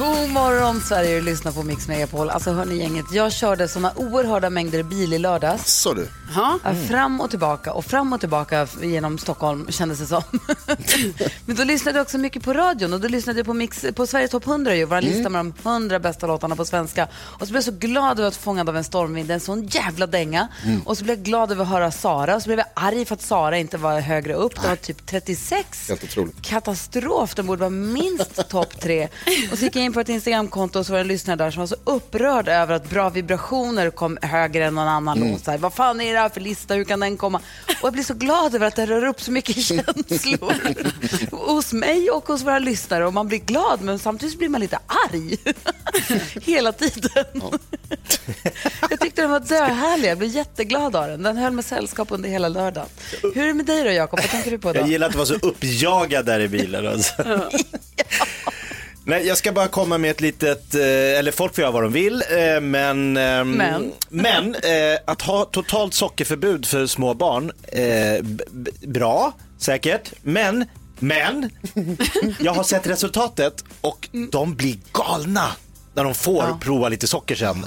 God morgon Sverige, du lyssnar på Mix Megapol. Alltså hörni gänget, jag körde såna oerhörda mängder bil i lördags. Så du. Ja, Fram och tillbaka och fram och tillbaka genom Stockholm kändes det som. Men då lyssnade jag också mycket på radion och då lyssnade jag på, Mix, på Sveriges topp 100 ju, vår lista med de 100 bästa låtarna på svenska. Och så blev jag så glad över att Fångad av en stormvind, en sån jävla dänga. Och så blev jag glad över att höra Sara och så blev jag arg för att Sara inte var högre upp. Det var typ 36. Helt otroligt. Katastrof, den borde vara minst topp tre. Och så gick jag in på ett Instagramkonto och så var det en lyssnare där som var så upprörd över att Bra vibrationer kom högre än någon annan låt. Så här, Vad fan är det här för lista, hur kan den komma? Och jag blir så glad över att det rör upp så mycket känslor hos mig och hos våra lyssnare. Och man blir glad men samtidigt blir man lite arg hela tiden. jag tyckte den var döhärlig, jag blev jätteglad av den. Den höll med sällskap under hela lördagen. Hur är det med dig då Jakob, vad tänker du på då? Jag gillar att du var så uppjagad där i bilen. Alltså. Nej, jag ska bara komma med ett litet, eh, eller folk får göra vad de vill, eh, men, ehm, Men? men eh, att ha totalt sockerförbud för små barn, bra, säkert, men, men, jag har sett resultatet och de blir galna när de får prova lite socker sen.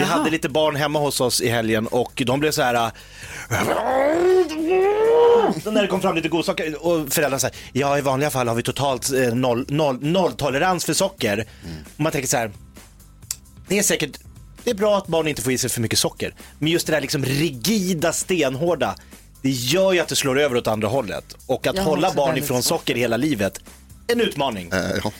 Vi hade lite barn hemma hos oss i helgen och de blev så här så när det kom fram lite godsaker och föräldrarna säger ja i vanliga fall har vi totalt eh, noll, noll, nolltolerans för socker. Och man tänker så här, det är säkert, det är bra att barn inte får i sig för mycket socker. Men just det där liksom rigida, stenhårda, det gör ju att det slår över åt andra hållet. Och att Jag hålla barn ifrån socker hela livet, en utmaning. Eh, ja.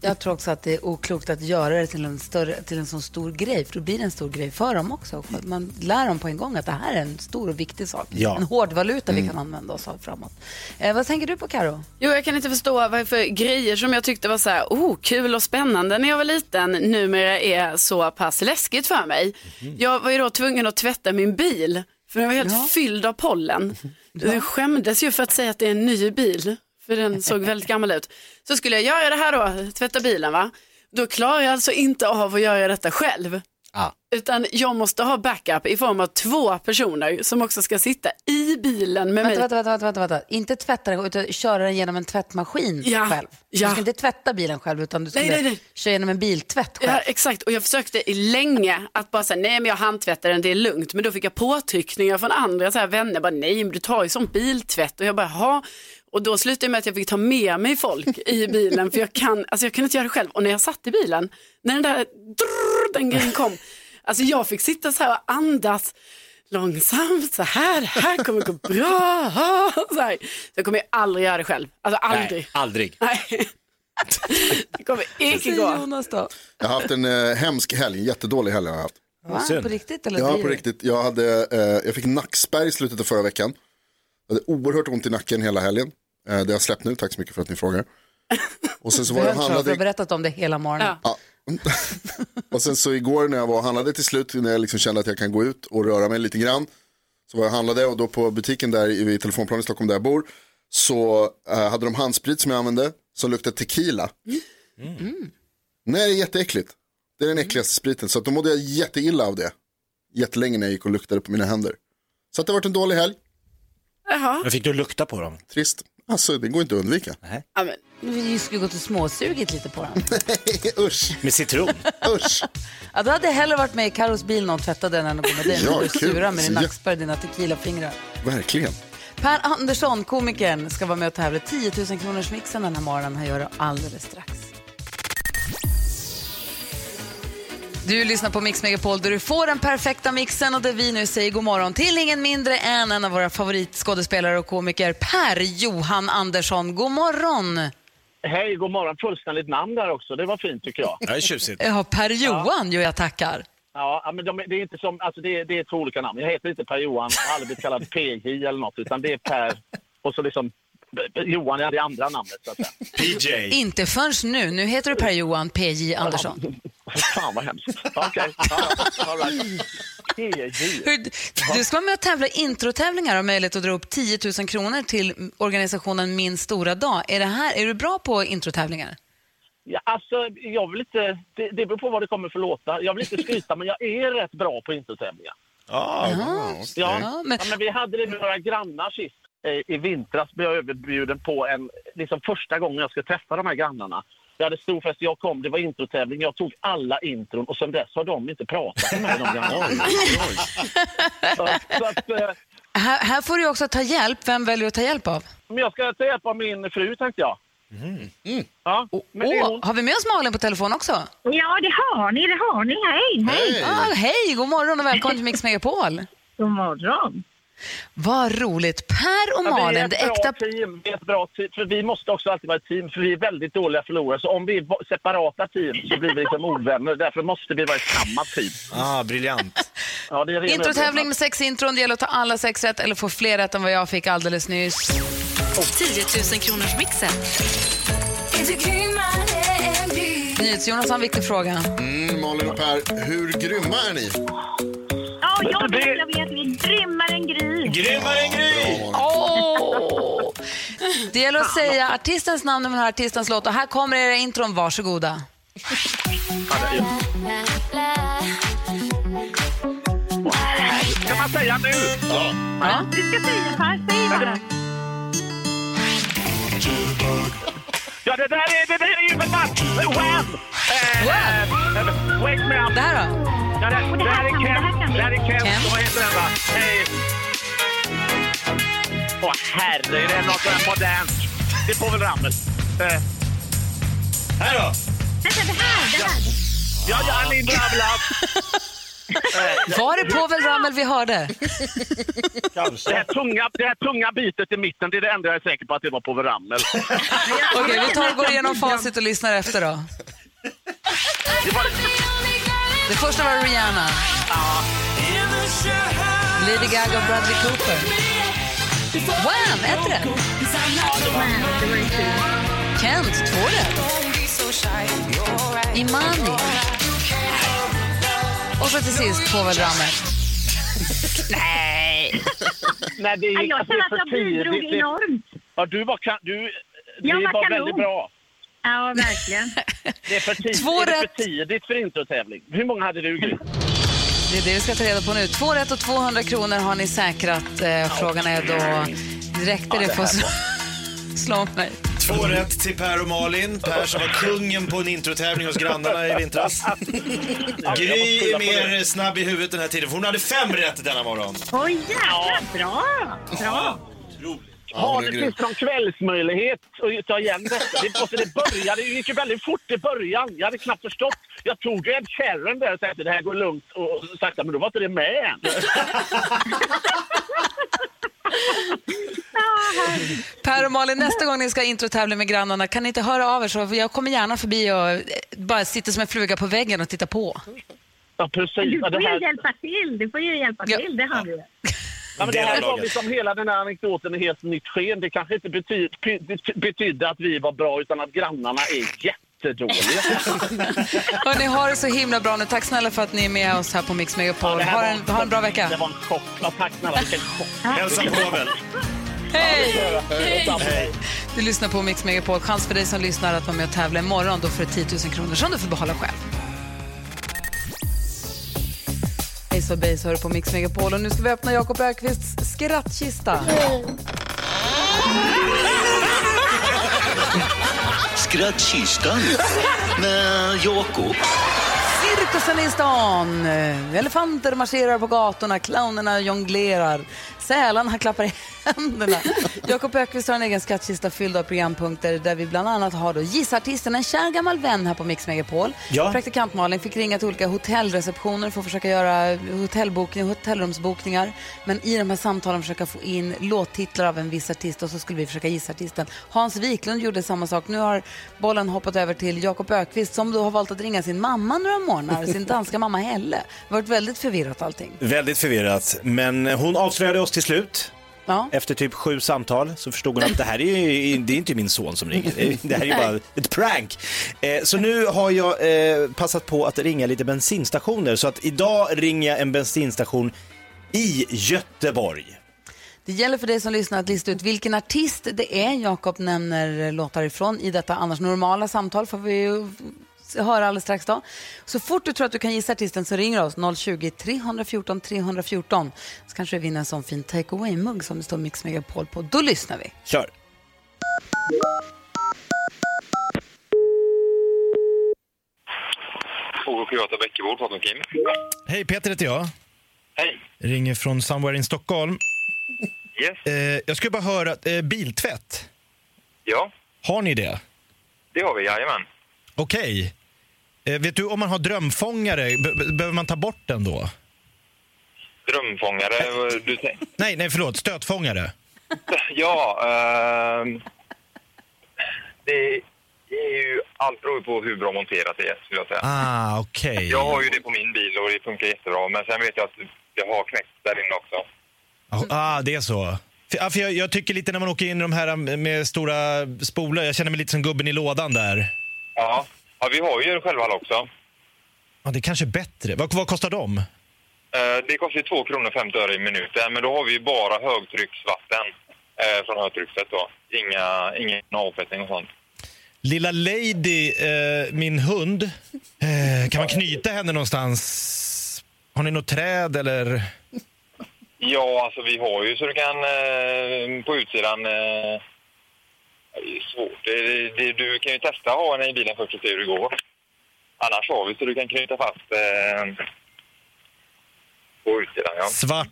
Jag tror också att det är oklokt att göra det till en, större, till en sån stor grej, för då blir det en stor grej för dem också. Man lär dem på en gång att det här är en stor och viktig sak. Ja. En hård valuta vi kan använda oss av framåt. Eh, vad tänker du på Karo? Jo, jag kan inte förstå vad för grejer som jag tyckte var så här, oh, kul och spännande när jag var liten numera är så pass läskigt för mig. Jag var ju då tvungen att tvätta min bil för den var helt fylld av pollen. Jag skämdes ju för att säga att det är en ny bil, för den såg väldigt gammal ut. Så skulle jag göra det här då, tvätta bilen va. Då klarar jag alltså inte av att göra detta själv. Ah. Utan jag måste ha backup i form av två personer som också ska sitta i bilen med mig. Vänta, vänta, vänta, vänta, vänta. Inte tvätta den, utan köra den genom en tvättmaskin Ja, själv. Du ja. ska inte tvätta bilen själv, utan du ska Nej, nej, nej. köra genom en biltvätt själv. Ja, exakt. Och jag försökte i länge att bara säga, nej men jag handtvättar den, det är lugnt. Men då fick jag påtryckningar från andra så här, vänner, bara, nej men du tar ju som biltvätt. Och jag bara, ha. Och då slutade det med att jag fick ta med mig folk i bilen, för jag kan, alltså jag kunde inte göra det själv. Och när jag satt i bilen, när den där, drrr, den grejen kom, alltså jag fick sitta så här och andas långsamt, så här, det här kommer gå bra. Så, här. så jag kommer aldrig göra det själv, alltså aldrig. Nej, aldrig. Nej. Det kommer inte gå. Jonas då? Jag har haft en eh, hemsk helg, en jättedålig helg har jag haft. Va? Synd. På riktigt eller Ja, på riktigt. Jag, hade, eh, jag fick nackspärr i slutet av förra veckan. Jag hade oerhört ont i nacken hela helgen. Eh, det har jag släppt nu, tack så mycket för att ni frågar. Och sen så var jag och Jag har handlade, berättat om det hela morgonen. Ja. och sen så igår när jag var och handlade till slut, när jag liksom kände att jag kan gå ut och röra mig lite grann. Så var jag och handlade och då på butiken där i telefonplanen i Stockholm där jag bor. Så eh, hade de handsprit som jag använde som luktade tequila. Nej, det är jätteäckligt. Det är den äckligaste spriten. Så att då mådde jag jätteilla av det. Jättelänge när jag gick och luktade på mina händer. Så att det har varit en dålig helg. Jaha. Men fick du lukta på dem? Trist. Alltså det går inte att undvika. Ja, men, Vi skulle gått och småsugit lite på den. usch, Med citron? usch. Ja, då hade jag hellre varit med i Karos bil när hon tvättade den än att gå med dig. Ja, du sura med din nackspärr och dina tequilafingrar. Verkligen. Per Andersson, komikern, ska vara med och tävla i 10 000 kronors mixen den här morgonen. Han gör det alldeles strax. Du lyssnar på Mix Megapol där du får den perfekta mixen och där vi nu säger god morgon till ingen mindre än en av våra favoritskådespelare och komiker, Per Johan Andersson. God morgon! Hej, god morgon. Fullständigt namn där också. Det var fint tycker jag. Det är tjusigt. Ja, Per Johan, jo jag tackar. Ja, ja, men de, det är inte som, alltså det, är- det är två olika namn. Jag heter inte Per-Johan, jag har aldrig blivit kallad PJ eller något, utan det är Per och så liksom Johan är det andra namnet så att säga. PJ. Inte förrän nu. Nu heter du Per-Johan PJ Andersson. Fan vad hemskt. Okej, right. PJ. Hur, du ska vara med och tävla i introtävlingar och ha möjlighet att dra upp 10 000 kronor till organisationen Min stora dag. Är, det här, är du bra på introtävlingar? Ja, alltså, jag vill inte, det, det beror på vad det kommer för låtar. Jag vill inte skryta, men jag är rätt bra på introtävlingar. Ja, Ja, Ja, men- ja, men vi hade det med några grannar sist. Eh, I vintras blev jag överbjuden på en, liksom första gången jag skulle träffa de här grannarna. Vi hade stor fest, jag kom, det var introtävling, jag tog alla intron och sen dess har de inte pratat med mig, de grannarna. så, så att, eh, Här, här får du också ta hjälp. Vem väljer du att ta hjälp av? men jag ska ta hjälp av min fru tänkte jag. Ja, men det är Åh, hon. har vi med oss Malin på telefon också? Ja, det har ni, det har ni. Hej, hej. Ah, hej, god morgon och välkommen till Mix Megapol. God morgon. Vad roligt. Per och Ja, Malin, ett det bra äkta... team. Vi är ett bra team. För vi måste också alltid vara ett team, för vi är väldigt dåliga förlorare. Så om vi är separata team så blir vi liksom ovänner. Därför måste vi vara i samma team. ah, briljant. Ja, det är ren Introtävling med sex intron. Det gäller att ta alla sex rätt eller få fler rätt än vad jag fick alldeles nyss. 10 000 kronors mixen. NyhetsJonas har en viktig fråga. Mm, Malin och Per, hur grymma är ni? Ja, jag Det- vet, jag vet. Vi är grymmare än Gry. Grymmare än Gry! Åh! Det gäller att säga artistens namn när man hör artistens låt. Och här kommer era intron. Varsågoda. Kan man säga nu? Ja. Du ska säga Per, säg bara. Ja, det där är, det där är ju för fan Wham! Wham! Wake me up! Det här då? Ja, det, det, här är det här kan Ken. vi. Det här är Ken. Ken. Vad heter den då? Hej! Åh herre, det är något sånt modernt. Det får väl Ramel. Eh, Här då! Vänta, det här, det här. ja, ja, ni bravlar. Var det Povel Ramel vi hörde? Det här, tunga, det här tunga bitet i mitten, det är det enda jag är säker på att det var på Ramel. Okej, vi tar och går igenom facit och lyssnar efter då. Det var, Det första var Rihanna. Lady Gaga och Bradley Cooper. Wham! Ett rätt. Kent, två rätt. Imani. Och så till sist Povel Ramel. Nej! nej, det är, Jag alltså, det känner att för jag bidrog. Det- enormt. Ja, du var, kan- du, det var väldigt bra. Ja, verkligen. Det är för tidigt, Två är det rätt. för tidigt för introtävling. Hur många hade du, Gry? Det är det vi ska ta reda på nu. Två rätt och 200 kronor har ni säkrat. Eh, frågan är då, räckte det för att slå, slå mig? Två rätt till Per och Malin. Per som var kungen på en introtävling hos grannarna i vintras. Gry är mer snabb i huvudet den här tiden, för hon hade fem rätt denna morgon. Oj, jävlar. Bra. Bra. Har det finns någon kvällsmöjlighet att ta igen detta? Det, alltså, det började det gick ju väldigt fort i början. Jag hade knappt förstått. Jag tog Ed Sheeran där och tänkte det här går lugnt och sakta, men då var inte det med än. Per och Malin, nästa gång ni ska introtävla med grannarna, kan ni inte höra av er? Så jag kommer gärna förbi och eh, bara sitter som en fluga på väggen och tittar på. Ja, precis. Du får det ju hjälpa till. Du får ju hjälpa Ja. till. Det har vi. Ja, men det här av var laget. liksom hela den här anekdoten i helt nytt sken. Det kanske inte betyd, py- betydde att vi var bra, utan att grannarna är jättedåliga. Hörni, ha det så himla bra nu. Tack snälla för att ni är med oss här på Mix Megapol. Det här Ha var en, ha en bra Det vecka. var en chock. Ja, tack snälla, vilken chock. Hälsa Povel. Hej! Hej. Du lyssnar på Mix Megapol. Chans för dig som lyssnar att vara med och tävla imorgon. Då får du 10 000 kronor som du får behålla själv. Ace of Base hör på Mix Megapol. Och nu ska vi öppna Jakob Ökvists skrattkista. Skrattkistan med Jakob. Cirkusen i stan. Elefanter marscherar på gatorna, clownerna jonglerar, sälarna klappar i händerna. Jakob Ökvist har en egen skattkista fylld av programpunkter där vi bland annat har då Gissartisten, en kär gammal vän här på Mix Megapol. Ja. Praktikant Malin fick ringa till olika hotellreceptioner för att försöka göra hotellbokning, hotellrumsbokningar. Men i de här samtalen försöka få in låttitlar av en viss artist och så skulle vi försöka gissa artisten. Hans Wiklund gjorde samma sak. Nu har bollen hoppat över till Jakob Ökvist som då har valt att ringa sin mamma några månader sin danska mamma Helle. Det har varit väldigt förvirrat allting. Väldigt förvirrat, men hon avslöjade oss till slut. Ja. Efter typ sju samtal så förstod hon att det här är ju det är inte min son som ringer. Det är- Det här är ju bara ett prank. Eh, Så nu har jag eh, passat på att ringa lite bensinstationer. Så att idag ringer jag en bensinstation i Göteborg. Det gäller för dig som lyssnar att lista ut vilken artist det är Jakob nämner låtar ifrån i detta annars normala samtal får vi ju höra alldeles strax då. Så fort du tror att du kan gissa artisten så ringer oss 020-314 314 så kanske du vinner en sån fin take away-mugg som det står Mix Megapol på. Då lyssnar vi. Kör. Privata Bäckebol, pratar med Kim. Hej, Peter heter jag. Hej. Ringer från Somewhere in Stockholm. Yes. Eh, jag skulle bara höra, eh, biltvätt, Ja, har ni det? det har vi, jajamän. Okej. Eh, vet du om man har drömfångare, be- be- behöver man ta bort den då? Drömfångare, du Nej, nej förlåt, stötfångare. Ja, ehm, det är ju... Allt beror på hur bra monterat det är, skulle jag säga. Ah, okej. Jag har ju det på min bil och det funkar jättebra, men sen vet jag att det har knäckt där inne också. Ah, det är så. För, ja, för jag, jag tycker lite när man åker in i de här med stora spolar, jag känner mig lite som gubben i lådan där. Ja, ja vi har ju självhall också. Ja, det är kanske är bättre. Vad, vad kostar de? Eh, Det kostar ju 2 kronor 50 öre i minuten, men då har vi bara högtrycksvatten eh, från högtrycket då. Inga, ingen avfettning och sånt. Lilla Lady, eh, min hund, eh, kan man knyta henne någonstans? Har ni något träd eller? Ja, alltså vi har ju så du kan eh, på utsidan... Eh, det är svårt. Det, det, du kan ju testa att ha henne i bilen först och se hur det går. Annars har vi så du kan knyta fast eh, på utsidan, ja. Svart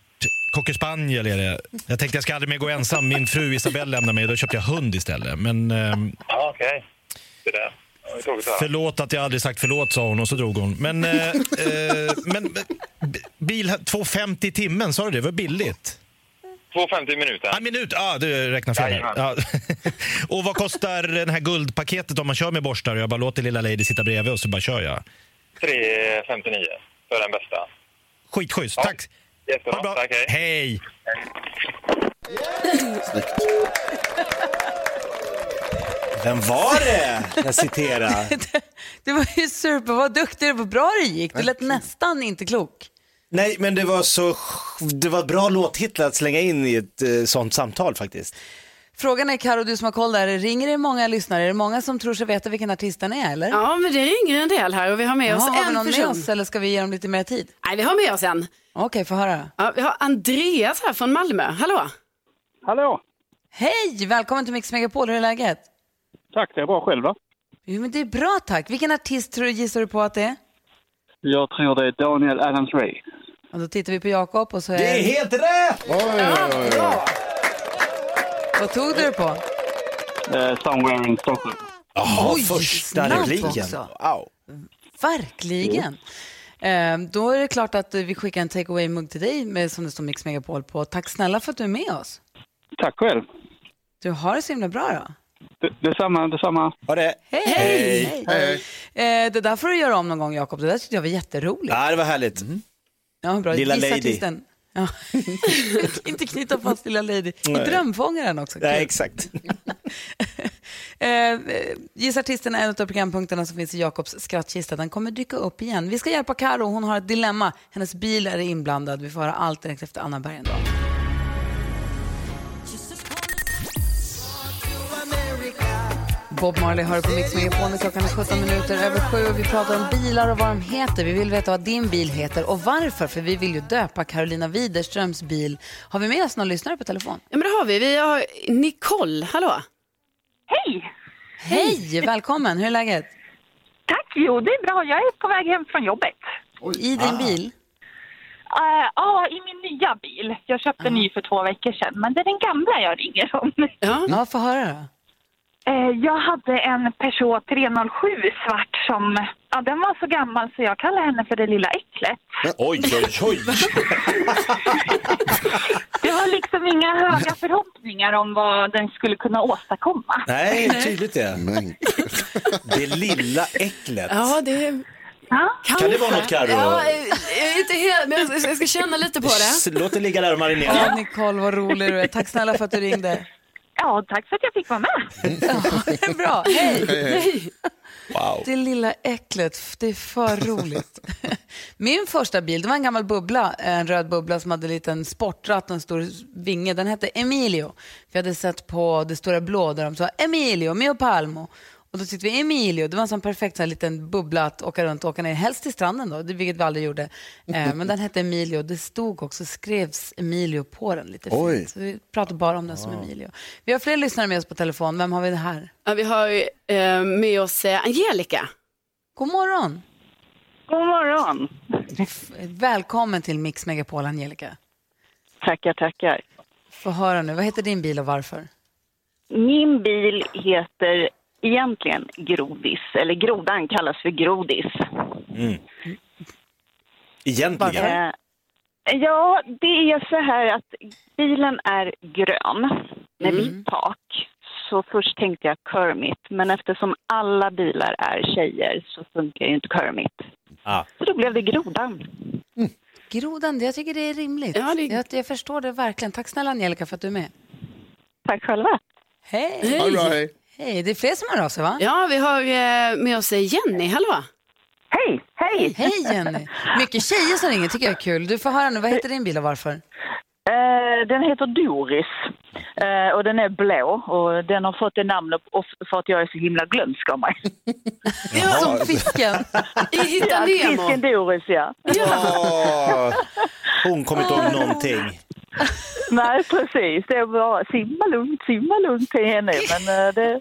cocker spaniel är det. Jag tänkte jag ska aldrig mer gå ensam. Min fru Isabelle lämnade mig och då köpte jag hund istället. Men ehm, Ja, okej. Det där. Förlåt att jag aldrig sagt förlåt sa hon och så drog hon. Men, eh, eh, men b- bil 2,50 i timmen, sa du det? Det var billigt. 2,50 i minuten. En minut, ja ah, du räknar fel. här. Ja. och vad kostar det här guldpaketet om man kör med borstar och jag bara låter lilla Lady sitta bredvid och så bara kör jag? 3,59 för den bästa. Skitschysst, Ja. tack! Ha det bra. Tack, hej. Hej! Vem var det jag citerade? Du var ju super, vad duktig du var, bra det gick. Du lät nästan inte klok. Nej, men det var så det var bra låttitlar att slänga in i ett eh, sånt samtal faktiskt. Frågan är, Karo, du som har koll där, ringer det många lyssnare? Är det många som tror sig veta vilken artist den är, eller? Ja, men det ringer en del här och vi har med Jaha, oss har vi en någon med person. oss, eller ska vi ge dem lite mer tid? Nej, vi har med oss en. Okej, få höra. Ja, vi har Andreas här från Malmö. Hallå! Hallå! Hej, välkommen till Mix Megapol, hur är läget? Tack, det är bra själv då. Jo, men det är bra tack. Vilken artist tror du, gissar du på att det är? Jag tror det är Daniel Adams-Ray. Och då tittar vi på Jakob och så är... Det är helt rätt! Vad tog du det på? Uh, somewhere in Stockholm. Jaha, Oj, första repliken. Wow. Verkligen. Eh, då är det klart att vi skickar en take away-mugg till dig med, som det står Mix Megapol på. Tack snälla för att du är med oss. Tack själv. Du har det så himla bra då. Det, detsamma, detsamma. Ha det. Hej! Hej. Hej. Eh, det där får du göra om någon gång, Jakob. Det där tyckte jag var jätteroligt. Ja, det var härligt. Ja, bra. Lilla Gissa Lady. artisten. Ja. Inte knyta fast lilla Lady. I Nej. Drömfångaren också. Nej, exakt. Eh, Gissa artisten är en av programpunkterna som finns i Jakobs skrattkista. Den kommer dyka upp igen. Vi ska hjälpa Karo. Hon har ett dilemma. Hennes bil är inblandad. Vi får höra allt direkt efter Anna Bergendahl. Bob Marley hör på Mix Megapol. Klockan är 17 minuter över sju och vi pratar om bilar och vad de heter. Vi vill veta vad din bil heter och varför, för vi vill ju döpa Carolina Widerströms bil. Har vi med oss någon lyssnare på telefon? Ja, men det har vi. Vi har Nicole. Hallå! Hej! Hej, välkommen. Hur är läget? Tack, jo det är bra. Jag är på väg hem från jobbet. I din bil? Eh, Ja, i min nya bil. Jag köpte en ny för två veckor sedan, men det är den gamla jag ringer om. Ja, ja få höra då. Eh, Jag hade en Peugeot 307 svart som, ja den var så gammal så jag kallar henne för det lilla äcklet. Oj, oj, oj. Det var liksom inga höga förhoppningar om vad den skulle kunna åstadkomma. Nej, tydligt det. Det lilla äcklet. Ja, det Kan det vara något Carro? Ja, eh, jag är inte helt, men jag ska- jag ska känna lite på det. Låt det ligga där och Ja, marinera. Nicole, vad rolig du är. Tack snälla för att du ringde. Ja, tack för att jag fick vara med. Bra, hej! Hej, hej. Wow. Det lilla äcklet, det är för roligt. Min första bil, det var en gammal bubbla, en röd bubbla som hade en liten sportratt och en stor vinge. Den hette Emilio. Vi hade sett på Det stora blå där de sa Emilio, mio palmo. Och då tyckte vi Emilio, det var en sån perfekt så här, liten bubbla att åka runt och åka ner, helst till stranden då, det- vilket vi aldrig gjorde. Eh, men den hette Emilio, det stod också, skrevs Emilio på den lite fint. Oj. Så vi pratar bara om den som Emilio. Vi har fler lyssnare med oss på telefon, vem har vi det här? Ja, vi har ju, eh, med oss eh, Angelica. God morgon! God morgon. Välkommen till Mix Megapol, Angelica. Tackar, tackar. Få höra nu, vad heter din bil och varför? Min bil heter egentligen Grodis, eller Grodan kallas för Grodis. Mm. Egentligen. Eh, ja, det är så här att bilen är grön med vitt tak. Så först tänkte jag Kermit, men eftersom alla bilar är tjejer så funkar ju inte Kermit. Ah. Så då blev det Grodan. Grodan, jag tycker det är rimligt. Ja, det- Jag, jag förstår det verkligen. Tack snälla Angelica för att du är med. Tack själva. Hej! Hej. Hej, det är fler som hör av sig va? Ja, vi har eh, med oss Jenny, hallå? Hej, hej! Hej Jenny! Mycket tjejer som ringer tycker jag är kul. Du får höra nu, vad heter din bil och varför? Eh, den heter Doris eh, och den är blå och den har fått det namnet för att jag är så himla glömsk av mig. Som fisken. I Hitta Ja, Nemo. fisken Doris, ja. Åh, hon kommer inte ihåg någonting. Nej, precis. Det är bara simma lugnt, simma lugnt till henne. Men eh, det,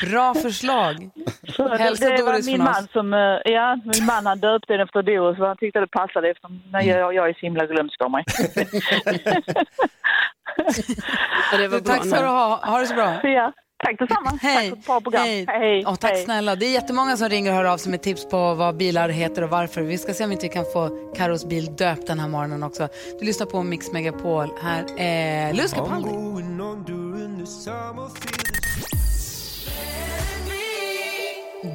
Bra förslag. så Hälsa det, Doris min från man oss. som, eh, ja, min man han döpte den efter Doris för han tyckte det passade efter när jag, jag är så himla glömsk av mig. Det var bra. Tack ska du ha. Ha det så bra. ja, tack detsamma. Hej. Tack för ett bra program. Hej. hej. Ja, tack hej. snälla. Det är jättemånga som ringer och hör av sig med tips på vad bilar heter och varför. Vi ska se om inte vi kan få Karos bil döpt den här morgonen också. Du lyssnar på Mix Megapol. Här är Louis Capaldi.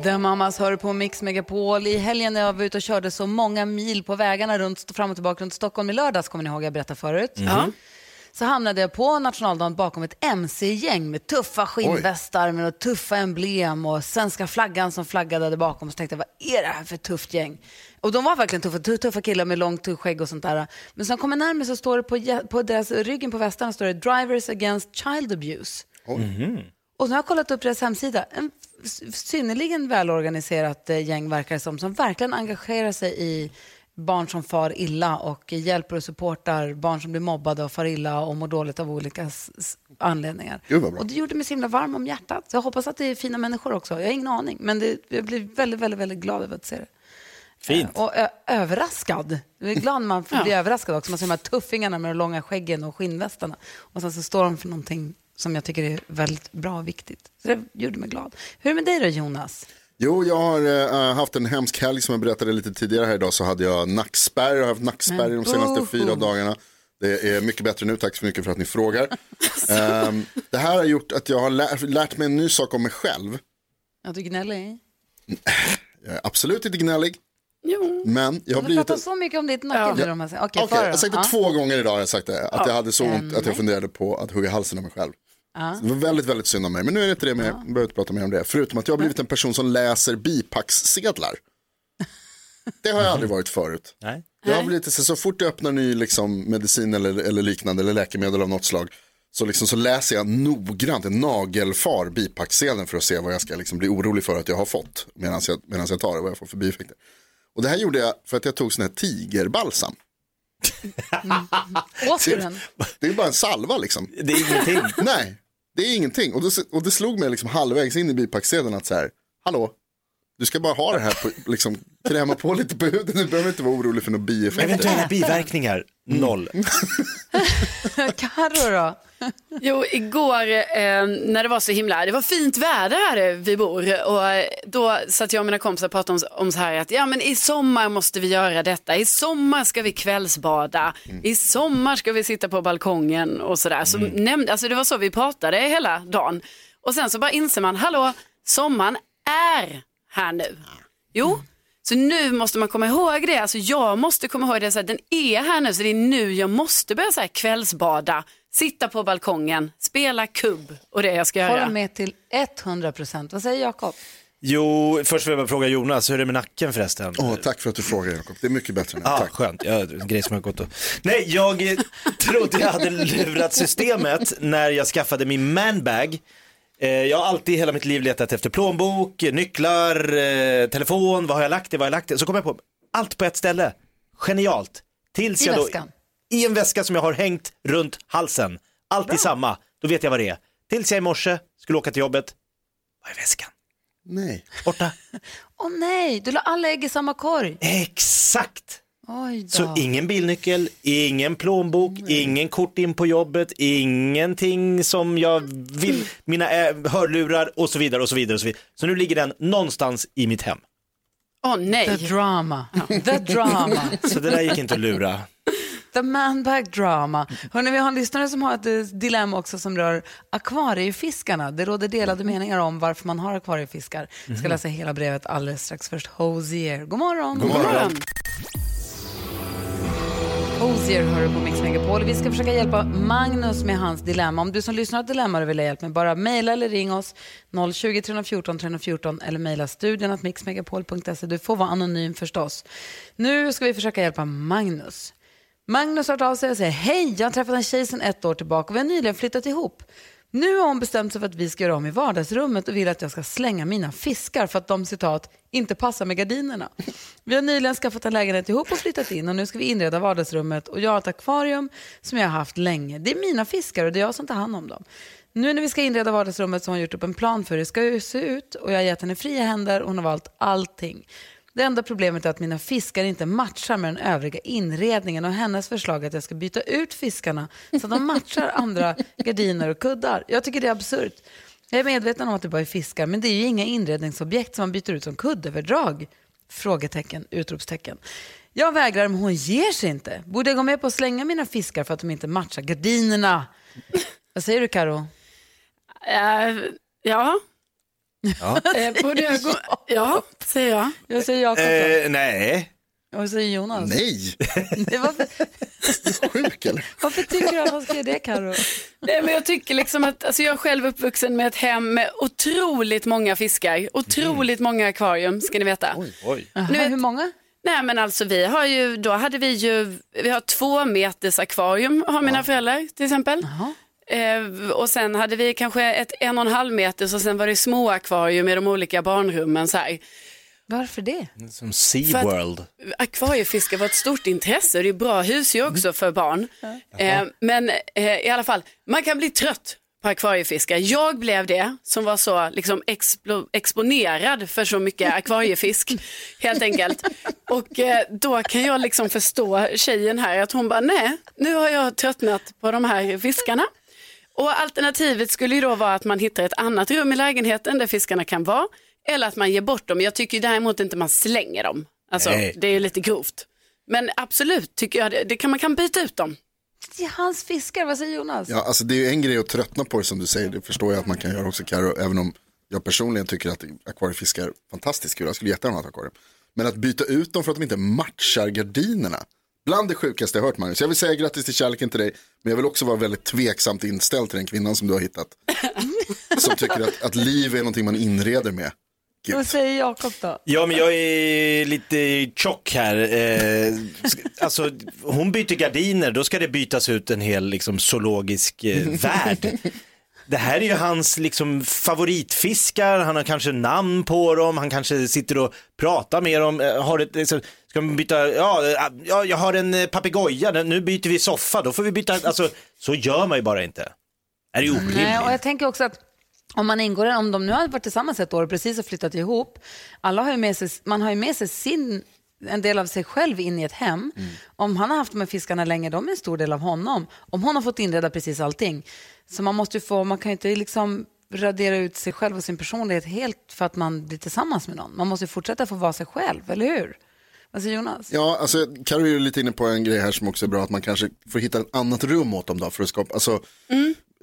The Mamas hör på Mix Megapol. I helgen när jag var ute och körde så många mil på vägarna runt, fram och tillbaka runt Stockholm i lördags, kommer ni ihåg jag berättade förut? Ja. Så hamnade jag på nationaldagen bakom ett MC-gäng med tuffa skinnvästar med och tuffa emblem och svenska flaggan som flaggade där bakom. Så tänkte jag, vad är det här för tufft gäng? Och de var verkligen tuffa, tu- tuffa killar med långt skägg och sånt där. Men sen kommer närmare så står det på, på deras ryggen på västarna står det Drivers Against Child Abuse. Och så har jag kollat upp deras hemsida. En synnerligen välorganiserat eh, gäng verkar det som, som verkligen engagerar sig i barn som far illa och hjälper och supportar barn som blir mobbade och far illa och mår dåligt av olika anledningar. Gud. Och det gjorde mig så himla varm om hjärtat. Så jag hoppas att det är fina människor också. Jag har ingen aning, men det, jag blir väldigt, väldigt, väldigt glad över att se det. Fint. Och ö- överraskad. Jag är glad när man får bli överraskad också. Man ser de här tuffingarna med de långa skäggen och skinnvästarna. Och sen så står de för någonting som jag tycker är väldigt bra och viktigt. Så det gjorde mig glad. Hur är det med dig då Jonas? Jo, jag har eh, haft en hemsk helg som jag berättade lite tidigare här idag så hade jag nackspärr. Jag har haft nackspärr de senaste boho. fyra dagarna. Det är mycket bättre nu, tack så mycket för att ni frågar. Ehm, det här har gjort att jag har lärt, lärt mig en ny sak om mig själv. Att du gnäller? Jag är absolut inte gnällig, Jo. men jag har Du blivit... pratar så mycket om ditt nacke nu. de här- Okej, Okej, för jag har sagt det Ja. två gånger idag. Jag sagt det, att jag hade så ont att jag funderade på att hugga halsen av mig själv. Ja. Det var väldigt, väldigt synd om mig. Men nu är det inte det mer. Jag behöver inte prata mer om det. Förutom att jag har blivit en person som läser bipackssedlar. Det har jag aldrig varit förut. Nej. Jag har blivit så, så fort jag öppnar ny liksom, medicin eller, eller liknande eller läkemedel av något slag så, liksom, så läser jag noggrant, en nagelfar bipacksedeln för att se vad jag ska liksom, bli orolig för att jag har fått medan jag, medans jag tar det, vad jag får för bieffekter. Och det här gjorde jag för att jag tog sån här tigerbalsam. Den? Det är bara en salva liksom. Det är ingenting. Nej, det är ingenting. Och, det, och det slog mig liksom halvvägs in i bipacksedeln att så här, hallå, du ska bara ha det här, på, liksom, kräma på lite på huden, du behöver inte vara orolig för några bieffekter. Eventuella biverkningar, noll. Carro då? Jo, igår eh, när det var så himla, det var fint väder här vi bor och eh, då satt jag och mina kompisar och pratade om, om så här att ja men i sommar måste vi göra detta, i sommar ska vi kvällsbada, i sommar ska vi sitta på balkongen och sådär. Så nämnde, alltså det var så vi pratade hela dagen. Och sen så bara inser man, hallå, sommaren är här nu. Jo, Så nu måste man komma ihåg det. Alltså jag måste komma ihåg det. Så här, den är här nu, så det är nu jag måste börja så här, kvällsbada, sitta på balkongen, spela kubb och det jag ska Håller göra. med till 100 procent. Vad säger Jakob? Jo, först vill jag bara fråga Jonas, hur är det med nacken förresten? Åh, tack för att du frågar Jakob, det är mycket bättre nu. Ah, tack. skönt, ja, en grej som har gått och... Nej, jag trodde jag hade lurat systemet när jag skaffade min manbag. Eh, jag har alltid i hela mitt liv letat efter plånbok, nycklar, eh, telefon, vad har jag lagt det, vad har jag lagt det? Så kom jag på, allt på ett ställe. Genialt. Tills I jag då, väskan? I en väska som jag har hängt runt halsen. Alltid samma, då vet jag vad det är. Tills jag i morse skulle åka till jobbet, vad är väskan? Nej. Borta. Åh nej, du la alla ägg i samma korg. Exakt. Oj då. Så ingen bilnyckel, ingen plånbok, ingen kort in på jobbet, ingenting som jag vill, mina äh, hörlurar och så vidare och så vidare och så vidare. Så nu ligger den någonstans i mitt hem. Åh nej. The drama. The drama. Så det där gick inte att lura. The manbag drama. Hörrni, vi har en lyssnare som har ett eh, dilemma också som rör akvariefiskarna. Det råder delade meningar om varför man har akvariefiskar. Jag ska Mhm. läsa hela brevet alldeles strax. Först Hosier. God morgon. God morgon. Ozier hör du på Mix Megapol. Vi ska försöka hjälpa Magnus med hans dilemma. Om du som lyssnar har ett dilemma och vill ha hjälp med, bara mejla eller ring oss 020 314 314 eller mejla studion att mixmegapol.se. Du får vara anonym förstås. Nu ska vi försöka hjälpa Magnus. Magnus har hört av sig och säger hej, jag har träffat en tjej sedan ett år tillbaka och vi har nyligen flyttat ihop. Nu har hon bestämt sig för att vi ska göra om i vardagsrummet och vill att jag ska slänga mina fiskar för att de citat inte passar med gardinerna. Vi har nyligen skaffat en lägenhet ihop och flyttat in och nu ska vi inreda vardagsrummet och jag har ett akvarium som jag har haft länge. Det är mina fiskar och det är jag som tar hand om dem. Nu när vi ska inreda vardagsrummet så har hon gjort upp en plan för hur det ska se ut och jag har gett henne fria händer och hon har valt allting. Det enda problemet är att mina fiskar inte matchar med den övriga inredningen och hennes förslag är att jag ska byta ut fiskarna så att de matchar andra gardiner och kuddar. Jag tycker det är absurt. Jag är medveten om att det bara är fiskar, men det är ju inga inredningsobjekt som man byter ut som kuddöverdrag. Frågetecken, utropstecken. Jag vägrar, men hon ger sig inte. Borde jag gå med på att slänga mina fiskar för att de inte matchar gardinerna? Vad säger du Karo? Uh, ja. Ja. Eh, borde jag gå... Ja, säger jag. Jag säger Jakob Eh, nej. Vad säger Jonas? Nej. Det var för... Sjuk eller? Varför tycker du att han ska göra det Karo? Nej, men jag tycker liksom att, alltså jag är själv uppvuxen med ett hem med otroligt många fiskar, otroligt många akvarium ska ni veta. Oj. Aha, Nu vet- hur många? Nej men alltså vi har ju, då hade vi ju, vi har två meters akvarium har mina föräldrar till exempel. Eh, och sen hade vi kanske ett en och en halv meters och sen var det små akvarium i de olika barnrummen så här. Varför det? Som SeaWorld. Akvariefiske var ett stort intresse och det är bra husdjur också för barn. Eh, men eh, i alla fall, man kan bli trött på akvariefiske. Jag blev det som var så liksom explo- exponerad för så mycket akvariefisk helt enkelt. Och eh, då kan jag liksom förstå tjejen här att hon bara nej, nu har jag tröttnat på de här fiskarna. Och alternativet skulle ju då vara att man hittar ett annat rum i lägenheten där fiskarna kan vara. Eller att man ger bort dem. Jag tycker däremot inte man slänger dem. Alltså, Nej. det är ju lite grovt. Men absolut tycker jag det, det kan, man kan byta ut dem. Det är hans fiskar, vad säger Jonas? Ja, alltså det är ju en grej att tröttna på det som du säger, det förstår jag att man kan göra också Karo, även om jag personligen tycker att akvariefiskar är fantastiskt kul, jag skulle jättegärna ha ett akvarium. Men att byta ut dem för att de inte matchar gardinerna, bland det sjukaste jag hört Magnus. Jag vill säga grattis till kärleken till dig, men jag vill också vara väldigt tveksamt inställd till den kvinnan som du har hittat. som tycker att, att liv är någonting man inreder med. Gud. Vad säger Jakob då? Ja, men jag är lite tjock här. Eh, alltså, hon byter gardiner, då ska det bytas ut en hel liksom, zoologisk eh, värld. Det här är ju hans liksom, favoritfiskar, han har kanske namn på dem, han kanske sitter och pratar med dem. Eh, har ett, liksom, ska man byta, ja, eh, ja, jag har en eh, papegoja, nu byter vi soffa, då får vi byta, alltså, så gör man ju bara inte. Det är ju orimligt. Nej, och jag tänker också att om man ingår, om de nu har varit tillsammans ett år och precis har flyttat ihop, alla har ju med sig, man har ju med sig sin, en del av sig själv in i ett hem. Om han har haft de här fiskarna länge, de är en stor del av honom. Om hon har fått inreda precis allting. Så man måste ju få, man kan ju inte liksom radera ut sig själv och sin personlighet helt för att man blir tillsammans med någon. Man måste ju fortsätta få vara sig själv, eller hur? Vad säger Jonas? Ja, alltså Karo är lite inne på en grej här som också är bra, att man kanske får hitta ett annat rum åt dem då för att skapa, alltså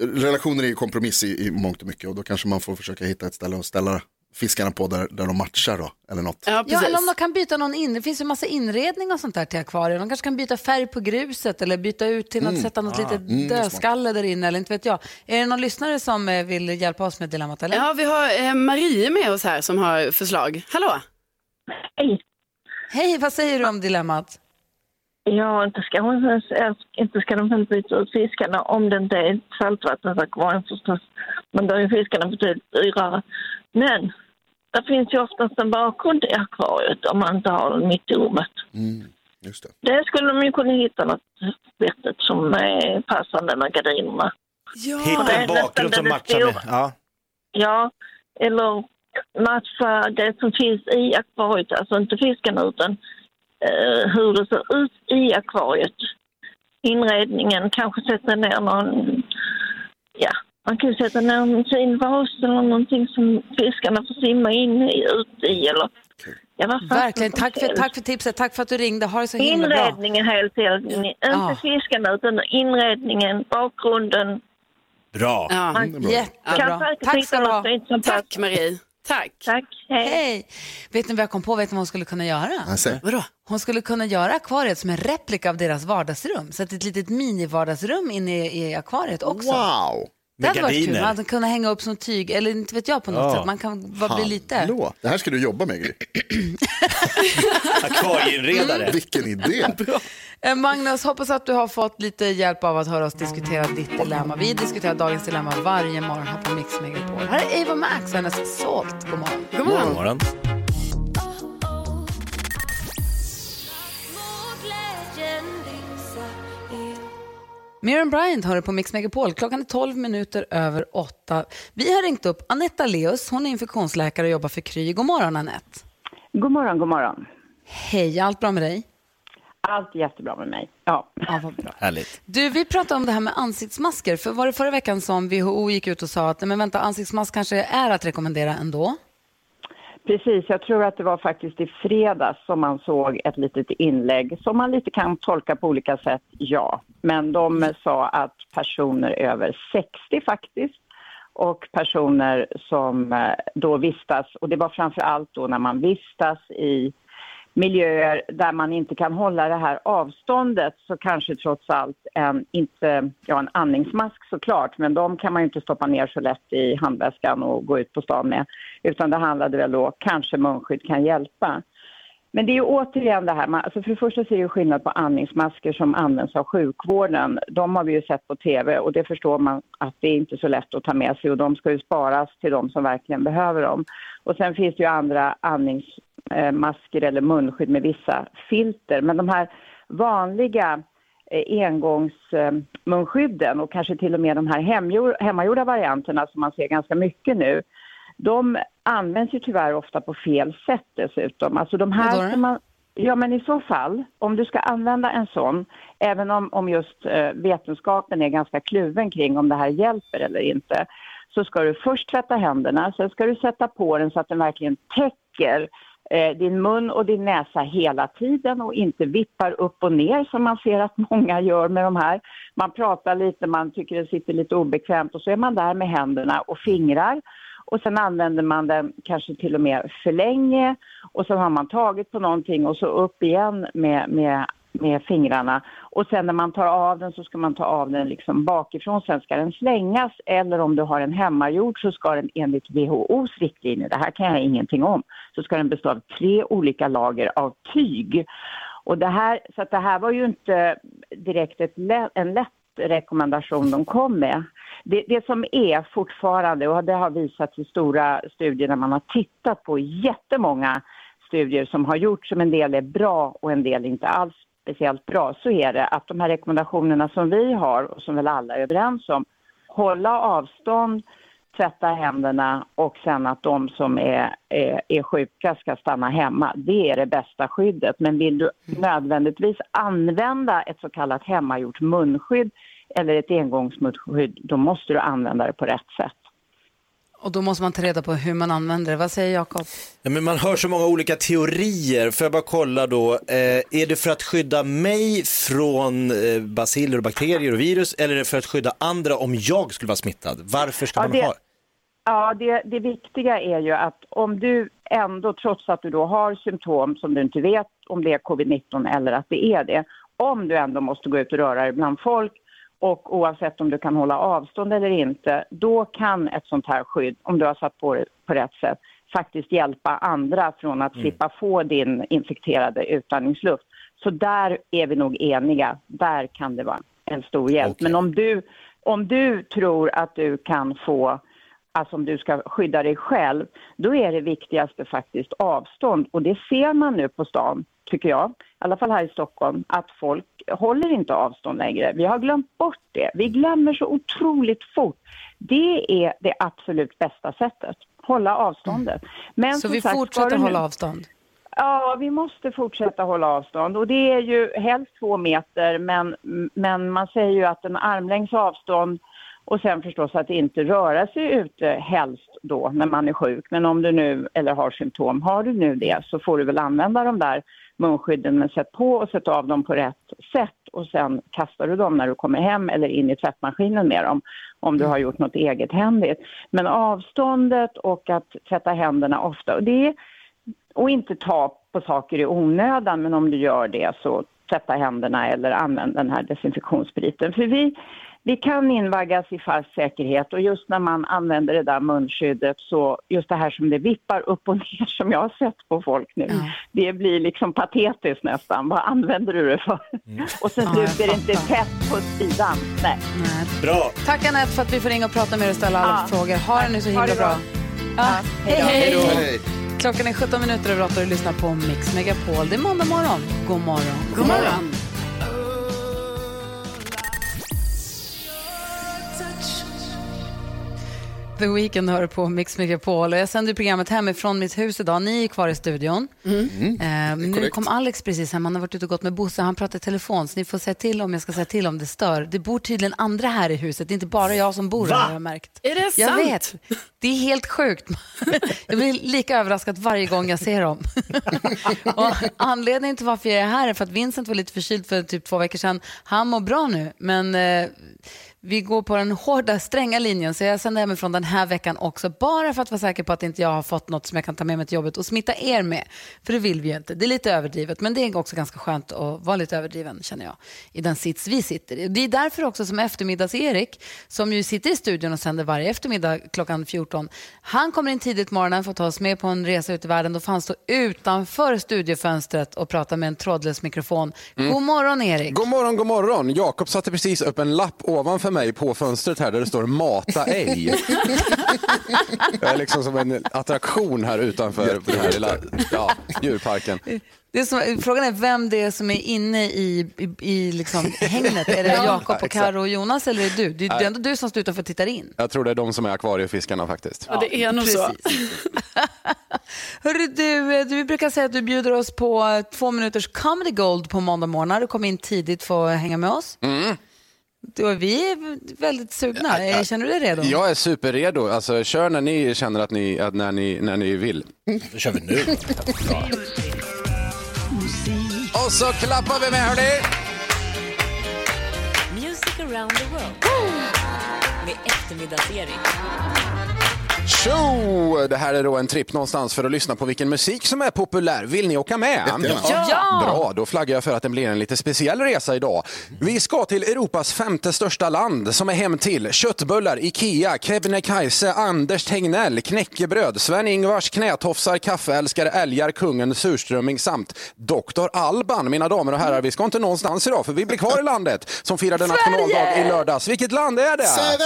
relationer är ju kompromiss i, i mångt och mycket och då kanske man får försöka hitta ett ställe att ställa fiskarna på där, där de matchar då, eller något. Ja, eller om de kan byta någon in. Det finns ju massa inredning och sånt där till akvarier. De kanske kan byta färg på gruset eller byta ut till något, Mm. sätta något Ah. litet Mm, dödskalle där inne eller inte vet jag. Är det någon lyssnare som eh, vill hjälpa oss med dilemmat eller? Ja, vi har eh, Marie med oss här som har förslag. Hallå! Hej! Hej, vad säger du om dilemmat? Ja, inte ska, hon, inte ska de väl byta ut fiskarna om det inte är ett saltvattensakvarium förstås. Men då är fiskarna betydligt dyrare. Men det finns ju oftast en bakgrund i akvariet om man inte har den mitt i rummet. Mm, just det. Där skulle de ju kunna hitta något vettigt som är passande med gardinerna. Hitta en bakgrund som matchar med. Ja. Ja, eller matcha det som finns i akvariet, alltså inte fiskarna utan eh, hur det ser ut i akvariet. Inredningen, kanske sätta ner någon, ja, man kan ju sätta ner en fin vas eller någonting som fiskarna får simma in i, ut i eller ja, Verkligen, tack för, tack för tipset. Tack för att du ringde. Ha det så himla bra. Inredningen helt enkelt, inte Ja. fiskarna utan inredningen, bakgrunden. Bra. Ja, Man Jättebra. kan säkert Tack ska du ha. Tack. Marie. Tack. Tack, Hej. Vet ni vad jag kom på? Vet ni vad hon skulle kunna göra? Vadå? Hon skulle kunna göra akvariet som en replika av deras vardagsrum. Så att ett litet mini-vardagsrum inne i, i akvariet också. Wow! Det hade varit kul. Man hade kunnat hänga upp som tyg, eller inte vet jag på något Ja. sätt. Man kan bara bli lite... Hallå, det här ska du jobba med Gry. Akvarieinredare. Vilken idé. Eh, Magnus, hoppas att du har fått lite hjälp av att höra oss diskutera ditt dilemma. Vi diskuterar dagens dilemma varje morgon här på Mix Megapol. Här är Ava Max och hennes Salt. God morgon. God morgon. God morgon. Miriam Bryant hör på Mix Megapol. Klockan är 12 minuter över 8. Vi har ringt upp Anetta Leus. Hon är infektionsläkare och jobbar för Kry. God morgon Anette. God morgon, god morgon. Hej, allt bra med dig? Allt jättebra med mig. Ja. ja vad bra. Härligt. Du, vi pratade om det här med ansiktsmasker. För var det förra veckan som WHO gick ut och sa att nej, men vänta, ansiktsmask kanske är att rekommendera ändå? Precis, jag tror att det var faktiskt i fredags som man såg ett litet inlägg som man lite kan tolka på olika sätt, ja. Men de sa att personer över 60 faktiskt och personer som eh, då vistas, och det var framför allt då när man vistas i miljöer där man inte kan hålla det här avståndet så kanske trots allt en, inte, ja en andningsmask såklart, men de kan man ju inte stoppa ner så lätt i handväskan och gå ut på stan med. Utan det handlade väl då, kanske munskydd kan hjälpa. Men det är ju återigen det här, man, alltså för det första så är det ju skillnad på andningsmasker som används av sjukvården. De har vi ju sett på tv och det förstår man att det är inte så lätt att ta med sig och de ska ju sparas till de som verkligen behöver dem. Och sen finns det ju andra andnings andningsmasker eller munskydd med vissa filter. Men de här vanliga eh, engångsmunskydden och kanske till och med de här hemmagjorda varianterna som man ser ganska mycket nu, de används ju tyvärr ofta på fel sätt dessutom. Alltså de här ska man, Ja, men i så fall, om du ska använda en sån, även om, om just eh, vetenskapen är ganska kluven kring om det här hjälper eller inte, så ska du först tvätta händerna, sen ska du sätta på den så att den verkligen täcker eh, din mun och din näsa hela tiden och inte vippar upp och ner som man ser att många gör med de här. Man pratar lite, man tycker det sitter lite obekvämt och så är man där med händerna och fingrar och sen använder man den kanske till och med för länge och sen har man tagit på någonting och så upp igen med, med, med fingrarna och sen när man tar av den så ska man ta av den liksom bakifrån, sen ska den slängas eller om du har en hemmagjord så ska den enligt WHOs riktlinjer, det här kan jag ingenting om, så ska den bestå av tre olika lager av tyg. Och det här, så att det här var ju inte direkt ett en lätt rekommendation de kom med. Det, det som är fortfarande, och det har visats i stora studier när man har tittat på jättemånga studier som har gjorts, som en del är bra och en del inte alls speciellt bra, så är det att de här rekommendationerna som vi har och som väl alla är överens om, hålla avstånd, tvätta händerna och sen att de som är, är, är sjuka ska stanna hemma. Det är det bästa skyddet. Men vill du nödvändigtvis använda ett så kallat hemmagjort munskydd eller ett engångsmunskydd, då måste du använda det på rätt sätt. Och då måste man ta reda på hur man använder det. Vad säger Jakob? Ja, men man hör så många olika teorier. Får jag bara kolla då, eh, är det för att skydda mig från eh, baciller och bakterier och virus eller är det för att skydda andra om jag skulle vara smittad? Varför ska Ja, man det- ha? Ja, det, det viktiga är ju att om du ändå, trots att du då har symptom som du inte vet om det är covid-19 eller att det är det, om du ändå måste gå ut och röra dig bland folk och oavsett om du kan hålla avstånd eller inte, då kan ett sånt här skydd, om du har satt på det på rätt sätt, faktiskt hjälpa andra från att slippa få din infekterade utandningsluft. Så där är vi nog eniga. Där kan det vara en stor hjälp. Men om du, om du tror att du kan få alltså om du ska skydda dig själv, då är det viktigaste faktiskt avstånd. Och det ser man nu på stan, tycker jag, i alla fall här i Stockholm, att folk håller inte avstånd längre. Vi har glömt bort det. Vi glömmer så otroligt fort. Det är det absolut bästa sättet, hålla avståndet. Men Så vi sagt, fortsätter nu- hålla avstånd? Ja, vi måste fortsätta hålla avstånd och det är ju helst två meter men, men man säger ju att en armlängds avstånd och sen förstås att inte röra sig ute helst då när man är sjuk. Men om du nu, eller har symptom, har du nu det så får du väl använda de där munskydden men sätt på och sätt av dem på rätt sätt och sen kastar du dem när du kommer hem eller in i tvättmaskinen med dem om du har gjort något eget händigt. Men avståndet och att tvätta händerna ofta, och det och inte ta på saker i onödan, men om du gör det så tvätta händerna eller använd den här desinfektionsspriten. För vi, vi kan invaggas i falsk säkerhet och just när man använder det där munskyddet så just det här som det vippar upp och ner som jag har sett på folk nu, det blir liksom patetiskt nästan. Vad använder du det för? Och sen Ja, jag sluter det inte tätt på sidan. Nej. Bra. Tack Anette för att vi får ringa och prata med er och ställa alla Ja. frågor. Ha det nu så himla bra. bra. Ja. Hej, Hej då. hej. Klockan är 17 minuter över 8 och du lyssnar på Mix Megapol. Det är måndag morgon. God morgon. God morgon. The Weeknd hör på Mix Megapol jag sänder programmet hemifrån mitt hus idag. Ni är kvar i studion. Eh, nu kom Alex precis hem, han har varit ute och gått med Bosse, han pratar i telefon så ni får säga till om jag ska säga till om det stör. Det bor tydligen andra här i huset, det är inte bara jag som bor här har jag märkt. Är det Jag sant? vet, det är helt sjukt. Jag blir lika överraskad varje gång jag ser dem. och anledningen till varför jag är här är för att Vincent var lite förkyld för typ två veckor sedan. Han mår bra nu, men eh, vi går på den hårda, stränga linjen så jag sänder hemifrån den här veckan också. Bara för att vara säker på att inte jag har fått något som jag kan ta med mig till jobbet och smitta er med. För det vill vi ju inte. Det är lite överdrivet, men det är också ganska skönt att vara lite överdriven känner jag. I den sits vi sitter i. Det är därför också som eftermiddags-Erik, som ju sitter i studion och sänder varje eftermiddag klockan 14. Han kommer in tidigt på morgonen för att ta oss med på en resa ut i världen. Då han stå utanför studiofönstret och prata med en trådlös mikrofon. God morgon Erik. God morgon, god morgon. Jakob satte precis upp en lapp ovanför mig på fönstret här där det står mata ej. Jag är liksom som en attraktion här utanför den här lilla ja, djurparken. Det är som, frågan är vem det är som är inne i, i, i liksom hängnet. Är det Ja, Jakob och. Karo och Jonas eller är det du? Det är, det är ändå du som står utanför och tittar in. Jag tror det är de som är akvariefiskarna faktiskt. Ja, det är nog så. Hörru, du, du brukar säga att du bjuder oss på två minuters comedy gold på måndag morgon. Du kommer in tidigt för att hänga med oss. Mm. Då är vi väldigt sugna. Eh, Känner du dig redo? Jag är superredo. Alltså, kör när ni känner att ni, att när ni, när ni vill. Då kör vi nu. Och så klappar vi med hörni. Music around the world. Med eftermiddags-Erik. Tjo! Det här är då en tripp någonstans för att lyssna på vilken musik som är populär. Vill ni åka med? Jättegärna. Ja! Bra, då flaggar jag för att det blir en lite speciell resa idag. Vi ska till Europas femte största land som är hem till köttbullar, Ikea, Kebnekaise, Anders Tegnell, knäckebröd, Sven-Ingvars knätofsar, kaffeälskare, älgar, kungen, surströmming samt Dr. Alban. Mina damer och herrar, vi ska inte någonstans idag för vi blir kvar i landet som firade nationaldag i lördags. Vilket land är det? Sverige!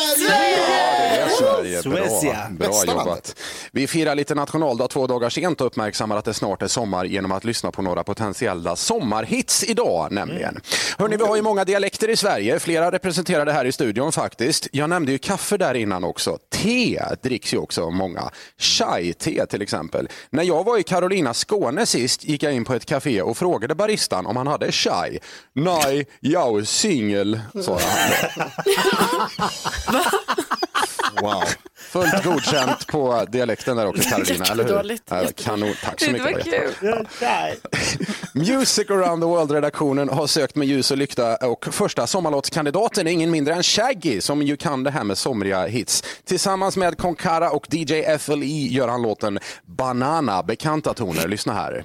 Ja, det är Sverige. Suecia. Bra, bra jobbat. Vi firar lite nationaldag två dagar sent och uppmärksammar att det snart är sommar genom att lyssna på några potentiella sommarhits idag nämligen. Hörrni, vi har ju många dialekter i Sverige, flera representerade här i studion faktiskt. Jag nämnde ju kaffe där innan också. Te dricks ju också av många. Chai-te till exempel. När jag var i Carolina, Skåne sist gick jag in på ett café och frågade baristan om han hade chai. Nej, jag är singel, svarade han. Wow. Fullt godkänt på dialekten där också Carolina, eller hur? Ja, Kanon, tack så Det mycket. var Jättebra. kul. Music around the world-redaktionen har sökt med ljus och lykta och första sommarlåtskandidaten är ingen mindre än Shaggy som ju kan det här med somriga hits. Tillsammans med Konkara och DJ FLE gör han låten Banana, bekanta toner. Lyssna här.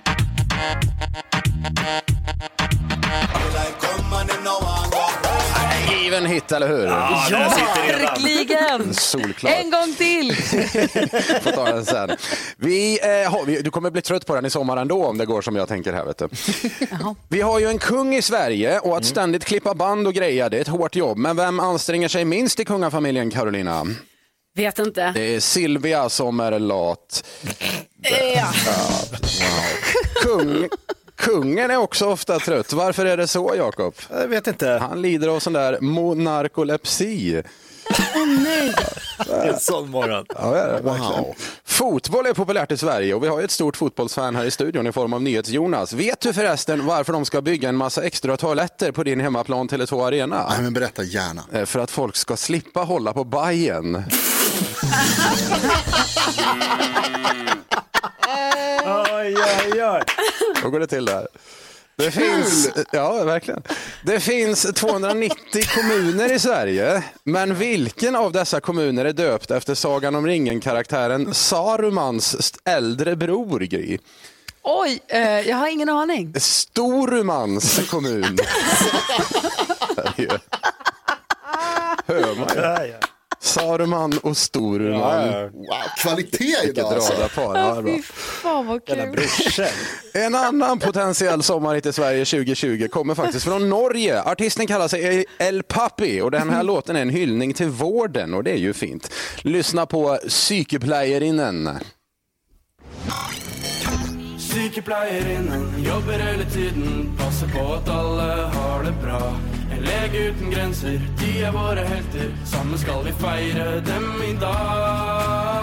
Given hit, eller hur? Ja, redan. Verkligen. Solklart. En gång till. Får ta den sen. Vi, eh, du kommer bli trött på den i sommar ändå om det går som jag tänker här. Vet du. Vi har ju en kung i Sverige och att ständigt klippa band och greja det är ett hårt jobb. Men vem anstränger sig minst i kungafamiljen Carolina? Vet inte. Det är Silvia som är lat. Ja. Kung, kungen är också ofta trött. Varför är det så Jakob? Jag vet inte. Han lider av sån där monarkolepsi. Åh nej. En sån morgon. Ja, det är det, verkligen. Fotboll är populärt i Sverige och vi har ett stort fotbollsfan här i studion i form av NyhetsJonas. Vet du förresten varför de ska bygga en massa extra toaletter på din hemmaplan Tele2 Arena? Nej, men berätta gärna. Eh, För att folk ska slippa hålla på bajen. Oj, oj, oj. Då går det till där. Det finns, ja, verkligen. Det finns 290 kommuner i Sverige, men vilken av dessa kommuner är döpt efter Sagan om ringen-karaktären Sarumans äldre bror, Gry? Oj, eh, jag har ingen aning. Storumans kommun. Hör man ju. Saruman och Storuman. Ja, ja. Wow, kvalitet idag alltså. radarpar. Ja. Fy fan vad kul. En annan potentiell sommarhit i Sverige 2020 kommer faktiskt från Norge. Artisten kallar sig El Papi och den här låten är en hyllning till vården och det är ju fint. Lyssna på Sykepleierinnen. Sykepleierinnen jobber hele tiden, passer på at alle har det bra. En lege uten grenser, de er våre helter. Sammen skal vi feire dem i dag.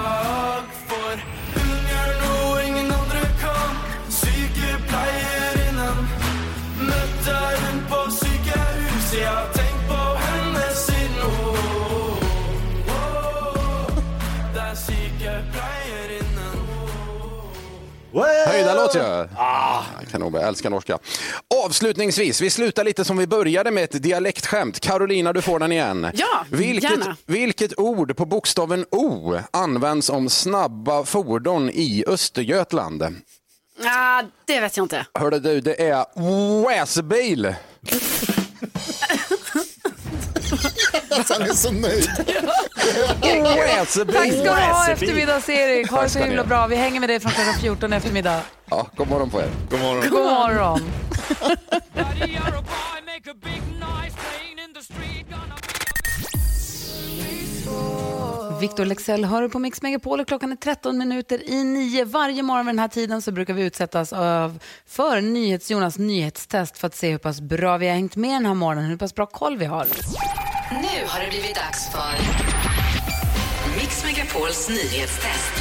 Höjda låt ju. Ah. Kanon, jag älskar norska. Avslutningsvis, vi slutar lite som vi började med ett dialektskämt. Carolina, du får den igen. Ja, vilket, gärna. vilket ord på bokstaven O används om snabba fordon i Östergötland? Ah, det vet jag inte. Hörde du, det är racerbil. Alltså, han är så nöjd. Tack ska du ha eftermiddags-Erik. Ha det så himla bra. Vi hänger med dig från klockan 14 eftermiddag. Ja, god morgon på er. God morgon. God morgon. Victor Lexell hör du på Mix Megapol och klockan är 13 minuter i nio. Varje morgon vid den här tiden så brukar vi utsättas av för NyhetsJonas nyhetstest för att se hur pass bra vi har hängt med den här morgonen, hur pass bra koll vi har. Nu har det blivit dags för Mix Megapols nyhetstest.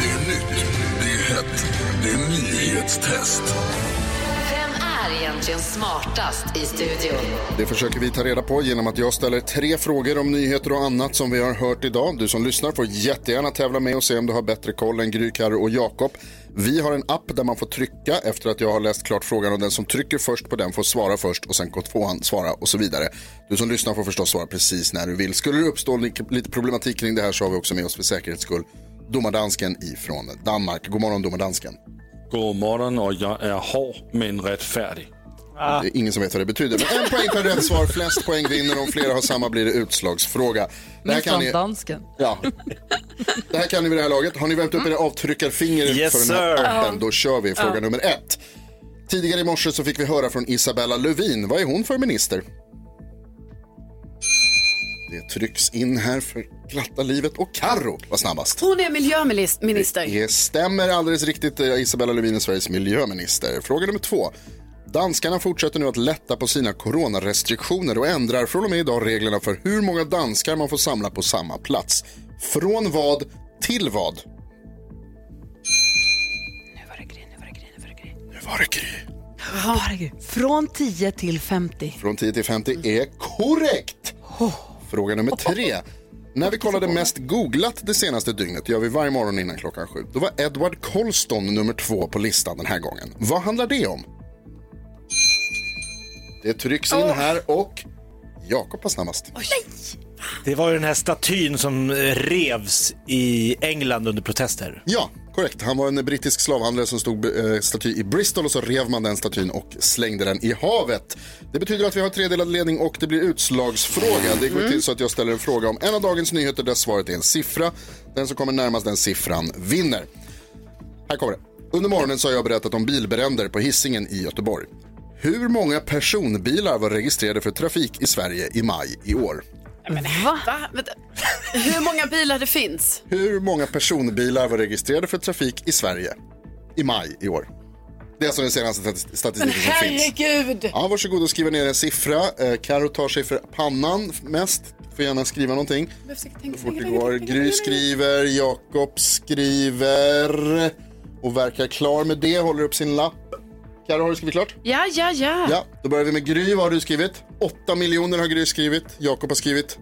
Det är nytt, det är hett, det är nyhetstest. Vem är egentligen smartast i studion? Det försöker vi ta reda på genom att jag ställer tre frågor om nyheter och annat som vi har hört idag. Du som lyssnar får jättegärna tävla med och se om du har bättre koll än Gry, Carro och Jakob. Vi har en app där man får trycka efter att jag har läst klart frågan och den som trycker först på den får svara först och sen går tvåan svara och så vidare. Du som lyssnar får förstås svara precis när du vill. Skulle det uppstå lite problematik kring det här så har vi också med oss för säkerhets skull domardansken ifrån Danmark. God morgon domardansken. God morgon och jag är hård men rättfärdig. Det är ingen som vet vad det betyder. Men en poäng per rätt svar, flest poäng vinner. Om flera har samma blir det utslagsfråga. Det här, kan ni, dansken. ja. det här kan ni vid det här laget. Har ni värmt upp era avtryckarfinger Yes, för den här appen, då kör vi fråga nummer ett. Tidigare i morse så fick vi höra från Isabella Lövin. Vad är hon för minister? Det trycks in här för glatta livet. Och Karro var snabbast. Hon är miljöminister. Det stämmer alldeles riktigt. Eh, Isabella Lövin är Sveriges miljöminister. Fråga nummer två. Danskarna fortsätter nu att lätta på sina coronarestriktioner och ändrar från och med idag reglerna för hur många danskar man får samla på samma plats. Från vad till vad? Nu var det Gry. Herregud. Från 10 till 50. Från 10 till 50 är korrekt. Fråga nummer tre. När vi kollade mest googlat det senaste dygnet, det gör vi varje morgon innan klockan sju, då var Edward Colston nummer två på listan den här gången. Vad handlar det om? Det trycks in här och Jakob var snabbast. Det var ju den här statyn som revs i England under protester. Ja, korrekt. Han var en brittisk slavhandlare som stod eh, staty i Bristol och så rev man den statyn och slängde den i havet. Det betyder att vi har tredelad ledning och det blir utslagsfråga. Det går till så att jag ställer en fråga om en av dagens nyheter där svaret är en siffra. Den som kommer närmast den siffran vinner. Här kommer det. Under morgonen så har jag berättat om bilbränder på hissingen i Göteborg. Hur många personbilar var registrerade för trafik i Sverige i maj i år? Va? Vänta. Hur många bilar det finns? Hur många personbilar var registrerade för trafik i Sverige i maj i år? Det är alltså den senaste stati- Men statistiken som finns. herregud! Ja, varsågod och skriva ner en siffra. Eh, Karo tar sig för pannan mest. Får gärna skriva någonting. Så fort det går. Gry skriver, Jakob skriver och verkar klar med det. Håller upp sin lapp. Karo, har du skrivit klart? Ja, ja, ja. Ja, då börjar vi med Gry. Vad har du skrivit? 8 miljoner har Gry skrivit. Jakob har skrivit?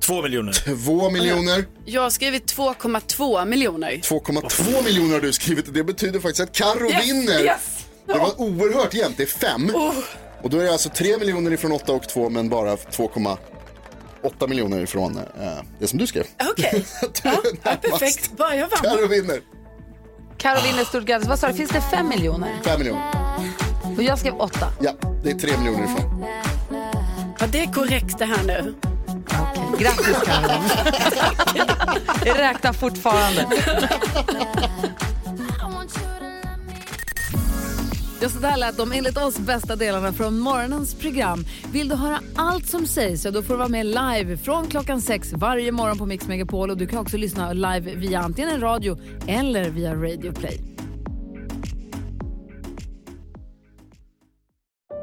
Två miljoner. 2 miljoner. Jag har skrivit 2,2 miljoner. 2,2 miljoner har du skrivit. Det betyder faktiskt att Karo Yes, vinner. yes. Det var oerhört jämnt. Det är 5. Och då är det alltså 3 miljoner ifrån 8 och 2 men bara 2,8 miljoner ifrån eh, det som du skrev. Okej. Ja, perfekt. Bara jag vann. Karo vinner. Karo vinner stort grattis. Vad sa du, finns det 5 miljoner? 5 miljoner. Och jag skrev 8. Ja, det är 3 miljoner ifrån. Ja, det är korrekt det här nu. Grattis Karo. Jag räknar fortfarande. Ja, så där lät de enligt oss bästa delarna från morgonens program. Vill du höra allt som sägs så då får du vara med live från klockan sex varje morgon på Mix Megapol. Och du kan också lyssna live via antingen en radio eller via Radio Play.